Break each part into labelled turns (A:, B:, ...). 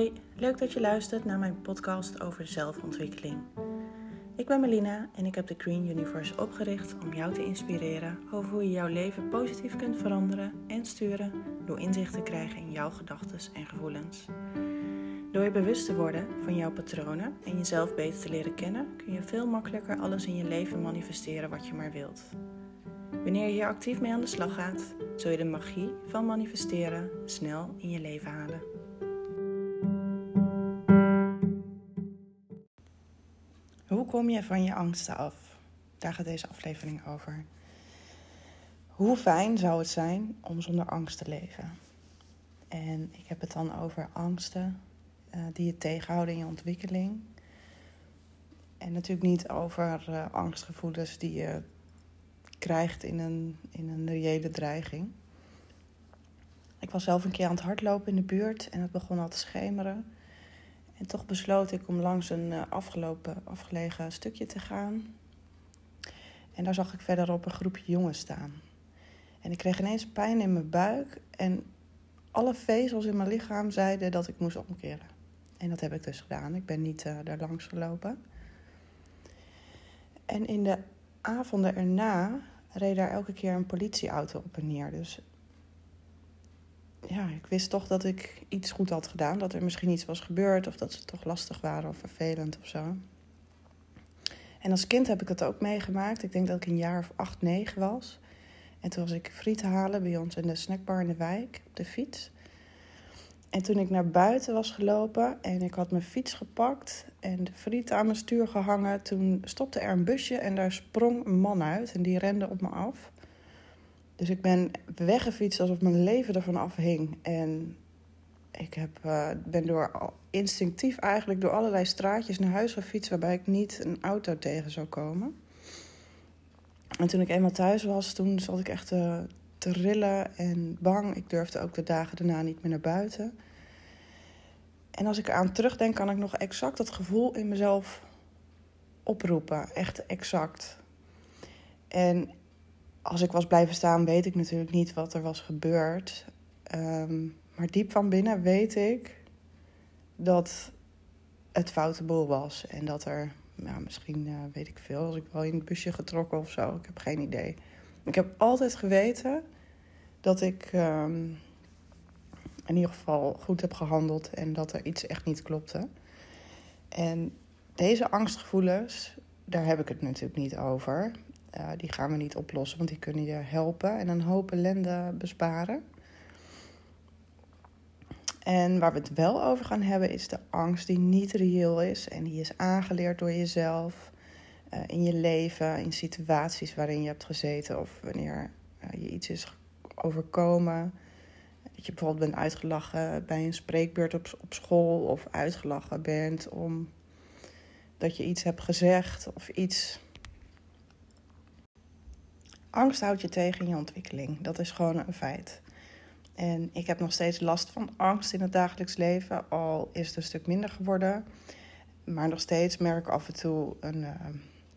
A: Hoi, leuk dat je luistert naar mijn podcast over zelfontwikkeling. Ik ben Melina en ik heb de Green Universe opgericht om jou te inspireren over hoe je jouw leven positief kunt veranderen en sturen door inzicht te krijgen in jouw gedachten en gevoelens. Door je bewust te worden van jouw patronen en jezelf beter te leren kennen, kun je veel makkelijker alles in je leven manifesteren wat je maar wilt. Wanneer je hier actief mee aan de slag gaat, zul je de magie van manifesteren snel in je leven halen. Kom je van je angsten af? Daar gaat deze aflevering over. Hoe fijn zou het zijn om zonder angst te leven? En ik heb het dan over angsten uh, die je tegenhouden in je ontwikkeling. En natuurlijk niet over uh, angstgevoelens die je krijgt in een, in een reële dreiging. Ik was zelf een keer aan het hardlopen in de buurt en het begon al te schemeren. En toch besloot ik om langs een eh, afgelopen, afgelegen stukje te gaan. En daar zag ik verderop een groepje jongens staan. En ik kreeg ineens pijn in mijn buik en alle vezels in mijn lichaam zeiden dat ik moest omkeren. En dat heb ik dus gedaan. Ik ben niet uh, daar langs gelopen. En in de avonden erna reed daar elke keer een politieauto op en neer. Dus ja, ik wist toch dat ik iets goed had gedaan. Dat er misschien iets was gebeurd of dat ze toch lastig waren of vervelend of zo. En als kind heb ik het ook meegemaakt. Ik denk dat ik een jaar of acht, negen was. En toen was ik friet halen bij ons in de snackbar in de wijk op de fiets. En toen ik naar buiten was gelopen en ik had mijn fiets gepakt en de friet aan mijn stuur gehangen, toen stopte er een busje en daar sprong een man uit en die rende op me af. Dus ik ben weggefietst alsof mijn leven ervan afhing. En ik heb, uh, ben door, instinctief eigenlijk door allerlei straatjes naar huis gefietst waarbij ik niet een auto tegen zou komen. En toen ik eenmaal thuis was, toen zat ik echt uh, te rillen en bang. Ik durfde ook de dagen daarna niet meer naar buiten. En als ik eraan terugdenk, kan ik nog exact dat gevoel in mezelf oproepen. Echt exact. En als ik was blijven staan, weet ik natuurlijk niet wat er was gebeurd. Um, maar diep van binnen weet ik dat het foute boel was. En dat er, nou, misschien uh, weet ik veel, als ik wel in het busje getrokken of zo. Ik heb geen idee. Ik heb altijd geweten dat ik um, in ieder geval goed heb gehandeld en dat er iets echt niet klopte. En deze angstgevoelens, daar heb ik het natuurlijk niet over. Uh, die gaan we niet oplossen, want die kunnen je helpen en een hoop ellende besparen. En waar we het wel over gaan hebben, is de angst die niet reëel is en die is aangeleerd door jezelf uh, in je leven, in situaties waarin je hebt gezeten of wanneer uh, je iets is overkomen. Dat je bijvoorbeeld bent uitgelachen bij een spreekbeurt op, op school of uitgelachen bent om dat je iets hebt gezegd of iets. Angst houdt je tegen in je ontwikkeling. Dat is gewoon een feit. En ik heb nog steeds last van angst in het dagelijks leven, al is het een stuk minder geworden. Maar nog steeds merk ik af en toe een uh,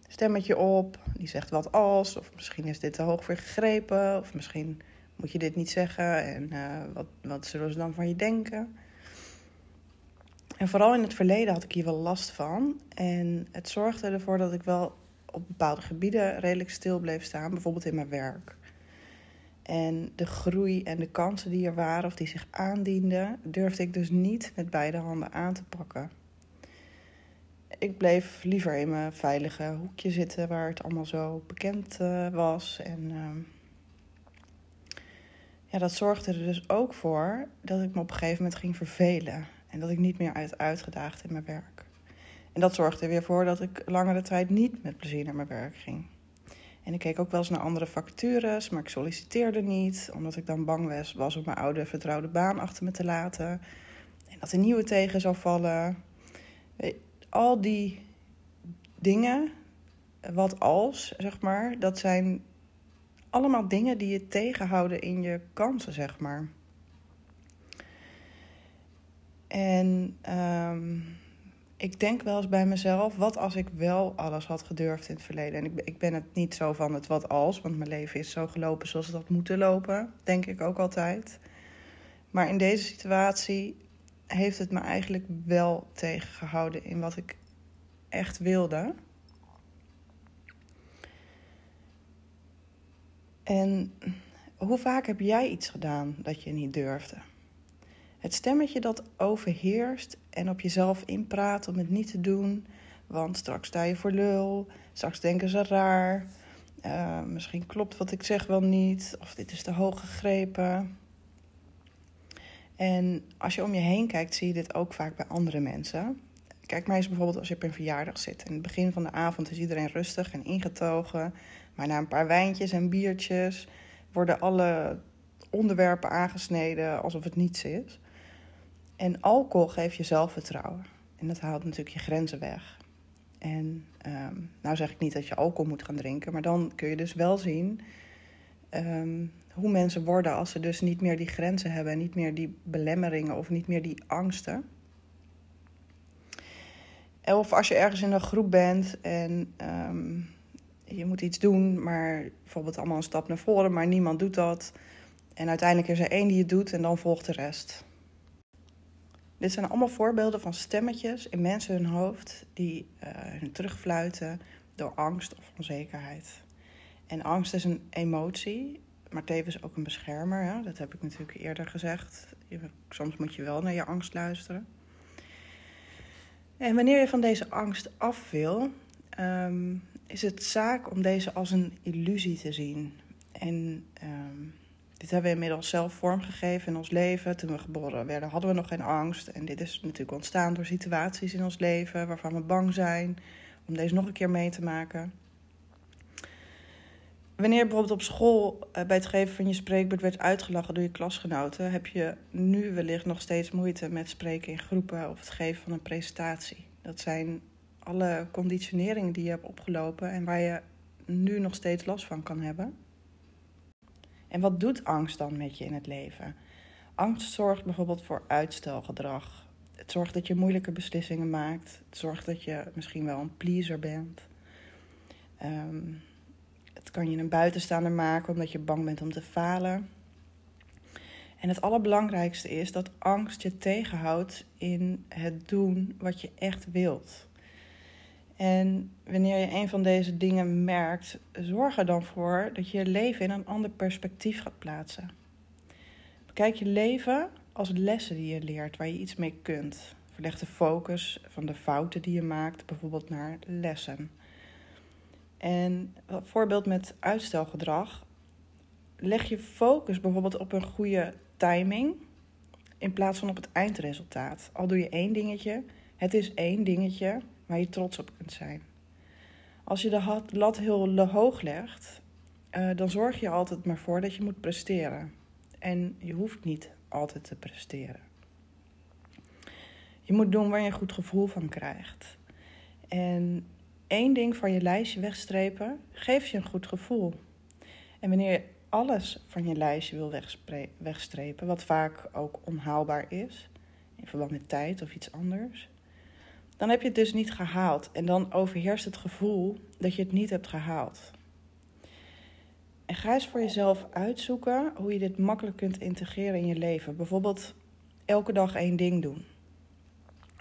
A: stemmetje op. Die zegt wat als, of misschien is dit te hoog voor gegrepen, of misschien moet je dit niet zeggen en uh, wat, wat zullen ze dan van je denken? En vooral in het verleden had ik hier wel last van. En het zorgde ervoor dat ik wel op bepaalde gebieden redelijk stil bleef staan, bijvoorbeeld in mijn werk. En de groei en de kansen die er waren of die zich aandienden, durfde ik dus niet met beide handen aan te pakken. Ik bleef liever in mijn veilige hoekje zitten waar het allemaal zo bekend uh, was. En uh, ja, dat zorgde er dus ook voor dat ik me op een gegeven moment ging vervelen. En dat ik niet meer uit uitgedaagd in mijn werk. En dat zorgde er weer voor dat ik langere tijd niet met plezier naar mijn werk ging. En ik keek ook wel eens naar andere vacatures, maar ik solliciteerde niet, omdat ik dan bang was, was om mijn oude vertrouwde baan achter me te laten. En dat een nieuwe tegen zou vallen. Al die dingen, wat als, zeg maar, dat zijn allemaal dingen die je tegenhouden in je kansen, zeg maar. En um, ik denk wel eens bij mezelf, wat als ik wel alles had gedurfd in het verleden? En ik, ik ben het niet zo van het wat als, want mijn leven is zo gelopen zoals het had moeten lopen, denk ik ook altijd. Maar in deze situatie heeft het me eigenlijk wel tegengehouden in wat ik echt wilde. En hoe vaak heb jij iets gedaan dat je niet durfde? Het stemmetje dat overheerst en op jezelf inpraat om het niet te doen, want straks sta je voor lul, straks denken ze raar, uh, misschien klopt wat ik zeg wel niet, of dit is te hoog gegrepen. En als je om je heen kijkt, zie je dit ook vaak bij andere mensen. Kijk maar eens bijvoorbeeld als je op een verjaardag zit. In het begin van de avond is iedereen rustig en ingetogen. Maar na een paar wijntjes en biertjes worden alle onderwerpen aangesneden alsof het niets is. En alcohol geeft je zelfvertrouwen. En dat haalt natuurlijk je grenzen weg. En um, nou zeg ik niet dat je alcohol moet gaan drinken, maar dan kun je dus wel zien um, hoe mensen worden als ze dus niet meer die grenzen hebben, niet meer die belemmeringen of niet meer die angsten. Of als je ergens in een groep bent en um, je moet iets doen, maar bijvoorbeeld allemaal een stap naar voren, maar niemand doet dat. En uiteindelijk is er één die het doet en dan volgt de rest. Dit zijn allemaal voorbeelden van stemmetjes in mensen hun hoofd die uh, hun terugfluiten door angst of onzekerheid. En angst is een emotie, maar tevens ook een beschermer. Hè? Dat heb ik natuurlijk eerder gezegd. soms moet je wel naar je angst luisteren. En wanneer je van deze angst af wil, um, is het zaak om deze als een illusie te zien. En um, dit hebben we inmiddels zelf vormgegeven in ons leven. Toen we geboren werden hadden we nog geen angst. En dit is natuurlijk ontstaan door situaties in ons leven waarvan we bang zijn om deze nog een keer mee te maken. Wanneer bijvoorbeeld op school eh, bij het geven van je spreekbeurt werd uitgelachen door je klasgenoten, heb je nu wellicht nog steeds moeite met spreken in groepen of het geven van een presentatie. Dat zijn alle conditioneringen die je hebt opgelopen en waar je nu nog steeds last van kan hebben. En wat doet angst dan met je in het leven? Angst zorgt bijvoorbeeld voor uitstelgedrag. Het zorgt dat je moeilijke beslissingen maakt. Het zorgt dat je misschien wel een pleaser bent. Um, het kan je een buitenstaander maken omdat je bang bent om te falen. En het allerbelangrijkste is dat angst je tegenhoudt in het doen wat je echt wilt. En wanneer je een van deze dingen merkt, zorg er dan voor dat je je leven in een ander perspectief gaat plaatsen. Bekijk je leven als lessen die je leert, waar je iets mee kunt. Verleg de focus van de fouten die je maakt, bijvoorbeeld naar lessen. En voorbeeld met uitstelgedrag. Leg je focus bijvoorbeeld op een goede timing in plaats van op het eindresultaat. Al doe je één dingetje, het is één dingetje waar je trots op kunt zijn. Als je de lat heel hoog legt, uh, dan zorg je altijd maar voor dat je moet presteren. En je hoeft niet altijd te presteren. Je moet doen waar je een goed gevoel van krijgt. En één ding van je lijstje wegstrepen geeft je een goed gevoel. En wanneer je alles van je lijstje wil wegstrepen, wat vaak ook onhaalbaar is, in verband met tijd of iets anders, dan heb je het dus niet gehaald. En dan overheerst het gevoel dat je het niet hebt gehaald. En ga eens voor jezelf uitzoeken hoe je dit makkelijk kunt integreren in je leven. Bijvoorbeeld elke dag één ding doen.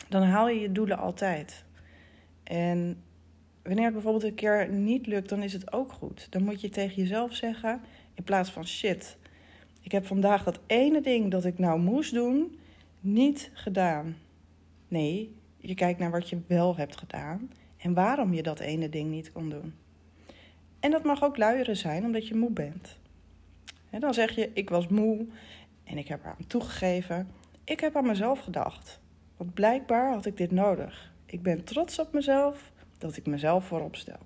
A: Dan haal je je doelen altijd. En wanneer het bijvoorbeeld een keer niet lukt, dan is het ook goed. Dan moet je tegen jezelf zeggen, in plaats van shit, ik heb vandaag dat ene ding dat ik nou moest doen, niet gedaan. Nee, je kijkt naar wat je wel hebt gedaan en waarom je dat ene ding niet kon doen. En dat mag ook luieren zijn omdat je moe bent. En dan zeg je, ik was moe en ik heb eraan toegegeven. Ik heb aan mezelf gedacht. Want blijkbaar had ik dit nodig. Ik ben trots op mezelf dat ik mezelf voorop stel.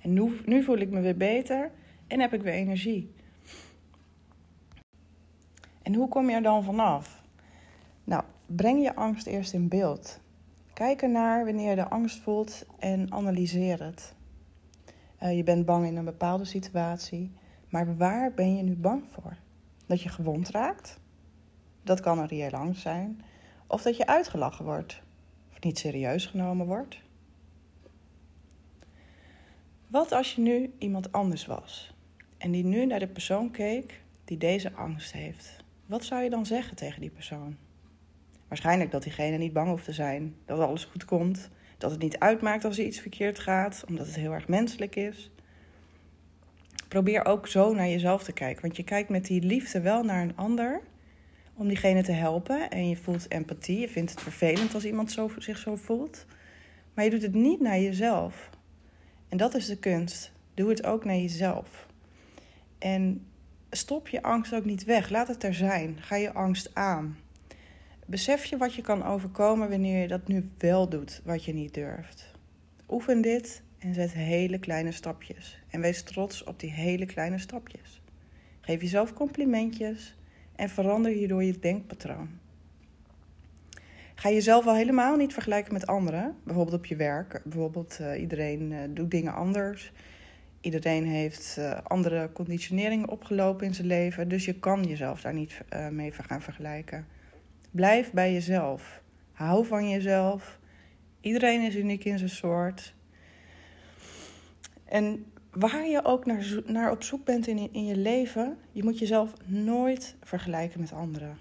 A: En nu, nu voel ik me weer beter en heb ik weer energie. En hoe kom je er dan vanaf? Nou, breng je angst eerst in beeld. Kijk ernaar wanneer je de angst voelt en analyseer het. Uh, je bent bang in een bepaalde situatie, maar waar ben je nu bang voor? Dat je gewond raakt? Dat kan een reëel angst zijn. Of dat je uitgelachen wordt, of niet serieus genomen wordt. Wat als je nu iemand anders was en die nu naar de persoon keek die deze angst heeft? Wat zou je dan zeggen tegen die persoon? Waarschijnlijk dat diegene niet bang hoeft te zijn, dat alles goed komt, dat het niet uitmaakt als er iets verkeerd gaat, omdat het heel erg menselijk is. Probeer ook zo naar jezelf te kijken, want je kijkt met die liefde wel naar een ander om diegene te helpen en je voelt empathie. Je vindt het vervelend als iemand zo, zich zo voelt, maar je doet het niet naar jezelf. En dat is de kunst. Doe het ook naar jezelf. En stop je angst ook niet weg. Laat het er zijn. Ga je angst aan. Besef je wat je kan overkomen wanneer je dat nu wel doet, wat je niet durft. Oefen dit en zet hele kleine stapjes. En wees trots op die hele kleine stapjes. Geef jezelf complimentjes en verander hierdoor je denkpatroon. Ga jezelf al helemaal niet vergelijken met anderen. Bijvoorbeeld op je werk. Bijvoorbeeld uh, iedereen uh, doet dingen anders. Iedereen heeft uh, andere conditioneringen opgelopen in zijn leven. Dus je kan jezelf daar niet mee gaan vergelijken. Blijf bij jezelf. Hou van jezelf. Iedereen is uniek in zijn soort. En waar je ook naar, naar op zoek bent in, in je leven, je moet jezelf nooit vergelijken met anderen.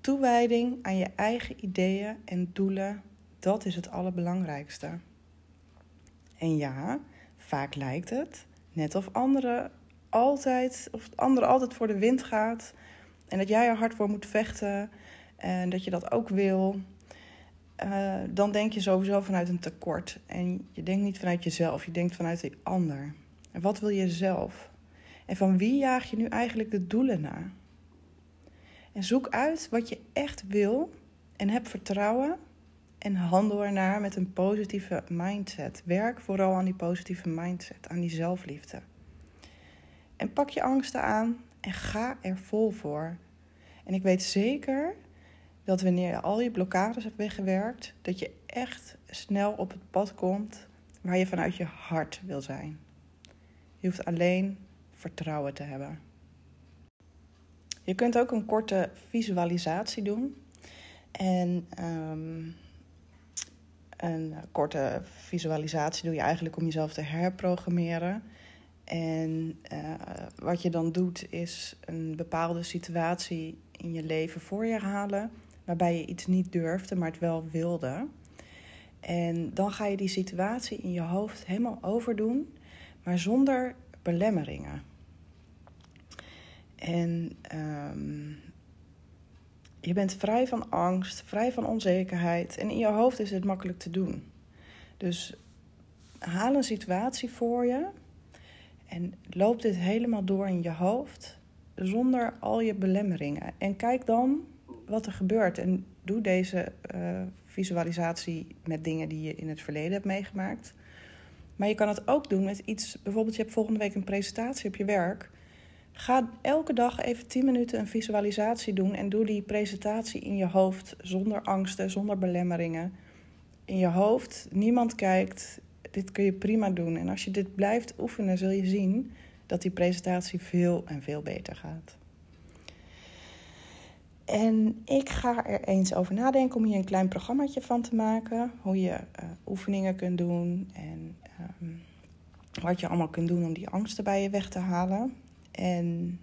A: Toewijding aan je eigen ideeën en doelen, dat is het allerbelangrijkste. En ja, vaak lijkt het net of anderen altijd, of anderen altijd voor de wind gaat en dat jij er hard voor moet vechten en dat je dat ook wil. Uh, dan denk je sowieso vanuit een tekort. En je denkt niet vanuit jezelf, je denkt vanuit die ander. En wat wil je zelf? En van wie jaag je nu eigenlijk de doelen na? En zoek uit wat je echt wil en heb vertrouwen en handel ernaar met een positieve mindset. Werk vooral aan die positieve mindset, aan die zelfliefde. En pak je angsten aan en ga er vol voor. En ik weet zeker dat wanneer je al je blokkades hebt weggewerkt, dat je echt snel op het pad komt waar je vanuit je hart wil zijn. Je hoeft alleen vertrouwen te hebben. Je kunt ook een korte visualisatie doen. En um, een korte visualisatie doe je eigenlijk om jezelf te herprogrammeren. En uh, wat je dan doet is een bepaalde situatie in je leven voor je halen, waarbij je iets niet durfde, maar het wel wilde. En dan ga je die situatie in je hoofd helemaal overdoen, maar zonder belemmeringen. En um, je bent vrij van angst, vrij van onzekerheid. En in je hoofd is het makkelijk te doen. Dus haal een situatie voor je en loop dit helemaal door in je hoofd zonder al je belemmeringen. En kijk dan wat er gebeurt. En doe deze uh, visualisatie met dingen die je in het verleden hebt meegemaakt. Maar je kan het ook doen met iets. Bijvoorbeeld, je hebt volgende week een presentatie op je werk. Ga elke dag even 10 minuten een visualisatie doen en doe die presentatie in je hoofd zonder angsten, zonder belemmeringen. In je hoofd, niemand kijkt. Dit kun je prima doen. En als je dit blijft oefenen, zul je zien dat die presentatie veel en veel beter gaat. En ik ga er eens over nadenken om hier een klein programmaatje van te maken. Hoe je uh, oefeningen kunt doen en um, wat je allemaal kunt doen om die angsten bij je weg te halen. En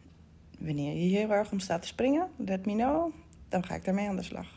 A: wanneer je hier heel erg om staat te springen, let me know. Dan ga ik daarmee aan de slag.